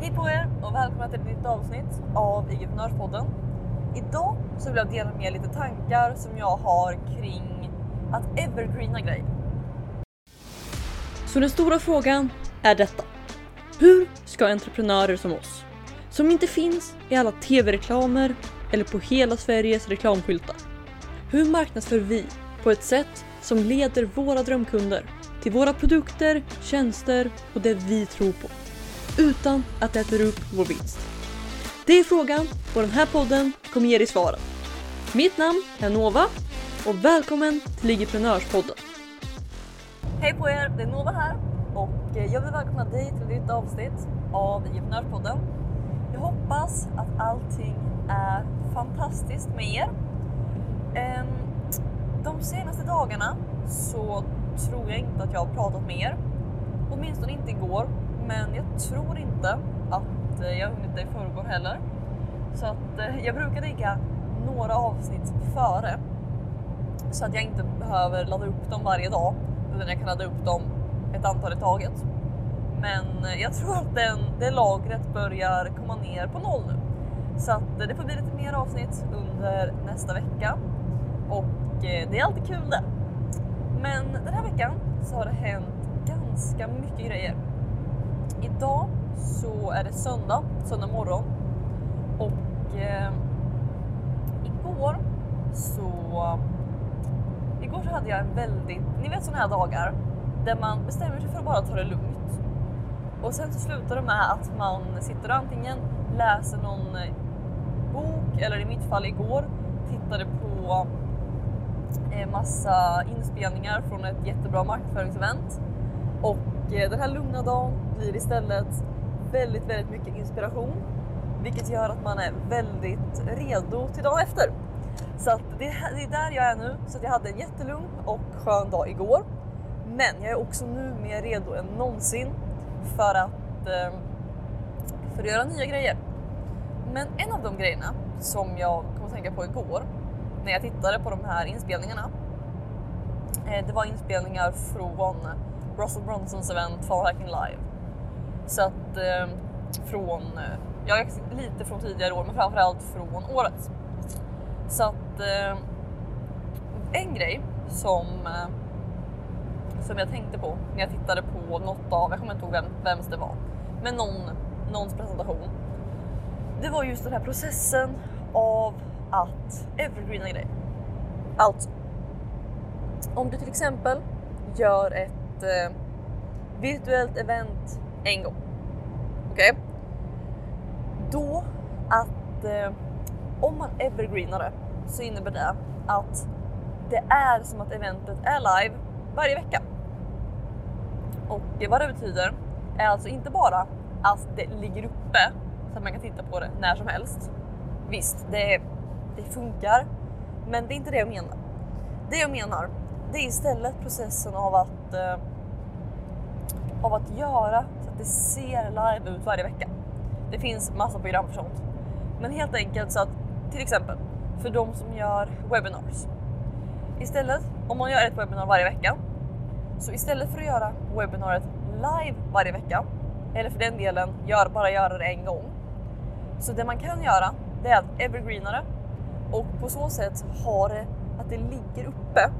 Hej på er och välkomna till ett nytt avsnitt av Igeprenörspodden. Idag så vill jag dela med er lite tankar som jag har kring att evergreena grejer. Så den stora frågan är detta. Hur ska entreprenörer som oss, som inte finns i alla tv-reklamer eller på hela Sveriges reklamskyltar. Hur marknadsför vi på ett sätt som leder våra drömkunder till våra produkter, tjänster och det vi tror på utan att det äter upp vår vinst? Det är frågan och den här podden kommer ge dig svaren. Mitt namn är Nova och välkommen till Ligiprenörspodden. Hej på er, det är Nova här och jag vill välkomna dig till ett nytt avsnitt av Ligiprenörspodden. Jag hoppas att allting är fantastiskt med er. Ehm, de senaste dagarna så tror jag inte att jag har pratat med er. Åtminstone inte igår, men jag tror inte att eh, jag hunnit det i förrgår heller. Så att eh, jag brukar ligga några avsnitt före så att jag inte behöver ladda upp dem varje dag utan jag kan ladda upp dem ett antal i taget. Men eh, jag tror att den, det lagret börjar komma ner på noll nu. Så att det får bli lite mer avsnitt under nästa vecka. Och det är alltid kul det. Men den här veckan så har det hänt ganska mycket grejer. Idag så är det söndag, söndag morgon. Och eh, igår så... Igår så hade jag en väldigt, ni vet sådana här dagar där man bestämmer sig för att bara ta det lugnt. Och sen så slutar det med att man sitter och antingen läser någon eh, bok eller i mitt fall igår tittade på eh, massa inspelningar från ett jättebra marknadsföringsevent. Och Eh, den här lugna dagen blir istället väldigt, väldigt mycket inspiration. Vilket gör att man är väldigt redo till dagen efter. Så att det, det är där jag är nu. Så att jag hade en jättelugn och skön dag igår. Men jag är också nu mer redo än någonsin för att, eh, för att göra nya grejer. Men en av de grejerna som jag kom att tänka på igår när jag tittade på de här inspelningarna. Eh, det var inspelningar från Russell Bronsons event Fall Hacking Live. Så att ehm, eh, från, ja lite från tidigare år men framförallt från året. Så att eh, en grej som, eh, som jag tänkte på när jag tittade på något av, jag kommer inte ihåg vem, vems det var, men någon, någons presentation. Det var just den här processen av att evergreena grejer. Alltså, om du till exempel gör ett eh, virtuellt event en gång. Okej? Då att eh, om man evergreenar det så innebär det att det är som att eventet är live varje vecka. Och vad det betyder är alltså inte bara att det ligger uppe så att man kan titta på det när som helst. Visst, det, det funkar, men det är inte det jag menar. Det jag menar, det är istället processen av att eh, av att göra så att det ser live ut varje vecka. Det finns massa program för sånt. Men helt enkelt så att till exempel för de som gör webinars. Istället om man gör ett webbinar varje vecka så istället för att göra webbinaret live varje vecka eller för den delen gör, bara göra det en gång. Så det man kan göra det är att evergreena det och på så sätt ha det att det ligger uppe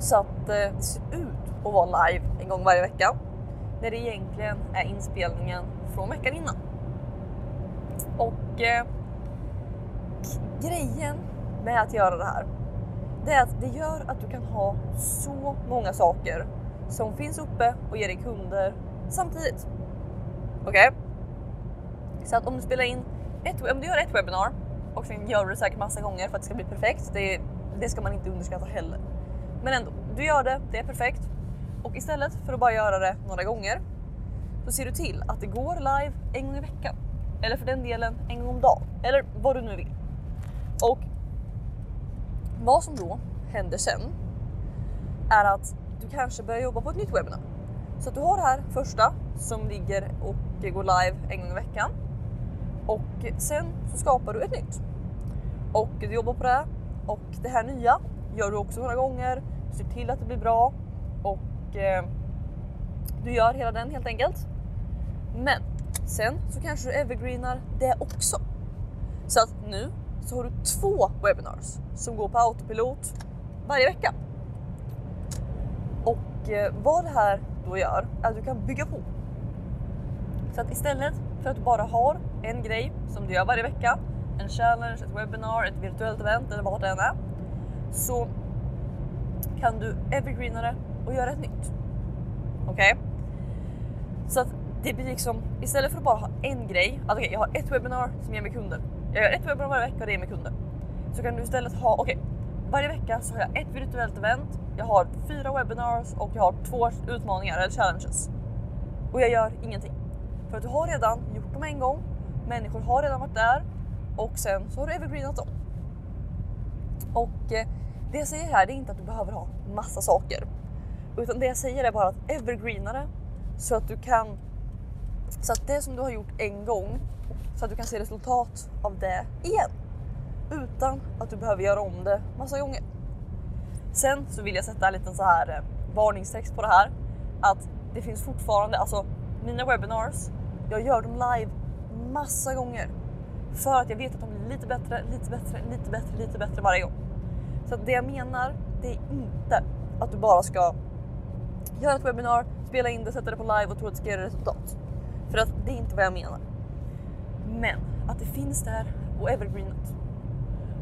så att eh, det ser ut att vara live en gång varje vecka när det egentligen är inspelningen från veckan innan. Och eh, grejen med att göra det här det är att det gör att du kan ha så många saker som finns uppe och ger dig kunder samtidigt. Okej? Okay? Så att om du spelar in ett, om du gör ett webbinar och sen gör du det säkert massa gånger för att det ska bli perfekt. Det, det ska man inte underskatta heller. Men ändå, du gör det, det är perfekt. Och istället för att bara göra det några gånger så ser du till att det går live en gång i veckan. Eller för den delen en gång om dagen. Eller vad du nu vill. Och vad som då händer sen är att du kanske börjar jobba på ett nytt webbinar. Så att du har det här första som ligger och går live en gång i veckan. Och sen så skapar du ett nytt. Och du jobbar på det och det här nya gör du också några gånger. Ser till att det blir bra och eh, du gör hela den helt enkelt. Men Sen så kanske du evergreenar det också. Så att nu så har du två webinars som går på autopilot varje vecka. Och eh, vad det här då gör är att du kan bygga på. Så att istället för att du bara har en grej som du gör varje vecka, en challenge, ett webinar, ett virtuellt event eller vad det än är, så kan du evergreena det och göra ett nytt. Okej? Okay? Så att det blir liksom istället för att bara ha en grej, att okay, jag har ett webbinar som ger mig kunder. Jag gör ett webbinar varje vecka och det ger mig kunder. Så kan du istället ha, okej, okay, varje vecka så har jag ett virtuellt event, jag har fyra webinars och jag har två utmaningar eller challenges. Och jag gör ingenting. För att du har redan gjort dem en gång, människor har redan varit där och sen så har du evergreenat dem. Och eh, det jag säger här det är inte att du behöver ha massa saker. Utan det jag säger är bara att evergreena det så att du kan så att det som du har gjort en gång så att du kan se resultat av det igen utan att du behöver göra om det massa gånger. Sen så vill jag sätta en liten så här eh, varningstext på det här att det finns fortfarande, alltså mina webinars, jag gör dem live massa gånger för att jag vet att de blir lite bättre, lite bättre, lite bättre, lite bättre varje gång. Så det jag menar, det är inte att du bara ska göra ett webbinar, spela in det, sätta det på live och tro att det ska ge resultat. För att det är inte vad jag menar. Men att det finns där och evergreenat.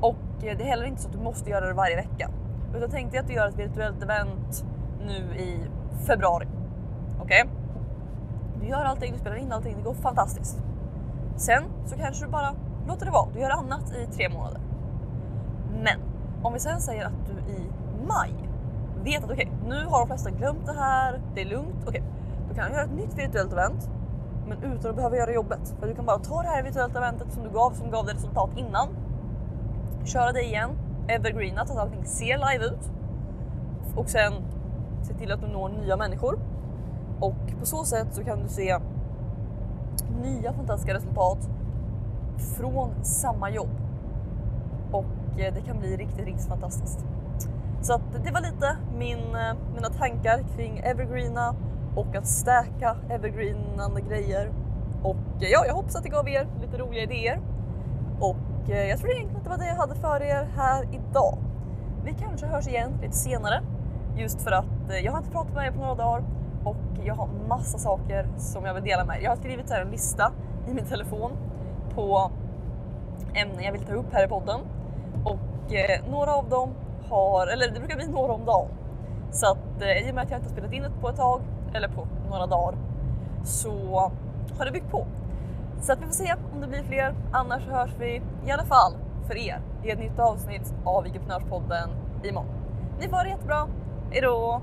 Och eh, det är heller inte så att du måste göra det varje vecka. Utan tänk dig att du gör ett virtuellt event nu i februari. Okej? Okay? Du gör allting, du spelar in allting, det går fantastiskt. Sen så kanske du bara låter det vara. Du gör annat i tre månader. Men om vi sen säger att du i maj vet att okej, okay, nu har de flesta glömt det här, det är lugnt. Okej, okay, då kan du göra ett nytt virtuellt event men utan att behöva göra jobbet. För du kan bara ta det här virtuella eventet som du gav, som gav dig resultat innan. Köra det igen, evergreena så att allting ser live ut. Och sen se till att du når nya människor. Och på så sätt så kan du se nya fantastiska resultat från samma jobb. Och eh, det kan bli riktigt, riktigt fantastiskt. Så att det var lite min, eh, mina tankar kring evergreena och att stäka evergreenande grejer. Och eh, ja, jag hoppas att det gav er lite roliga idéer. Och jag tror egentligen att det var det jag hade för er här idag. Vi kanske hörs igen lite senare just för att jag har inte pratat med er på några dagar och jag har massa saker som jag vill dela med er. Jag har skrivit här en lista i min telefon på ämnen jag vill ta upp här i podden och eh, några av dem har, eller det brukar bli några om dagen. Så att eh, i och med att jag inte har spelat in det på ett tag eller på några dagar så har det byggt på. Så att vi får se om det blir fler. Annars hörs vi i alla fall för er i ett nytt avsnitt av Vigeprenörspodden imorgon. Ni får ha det jättebra. Hejdå!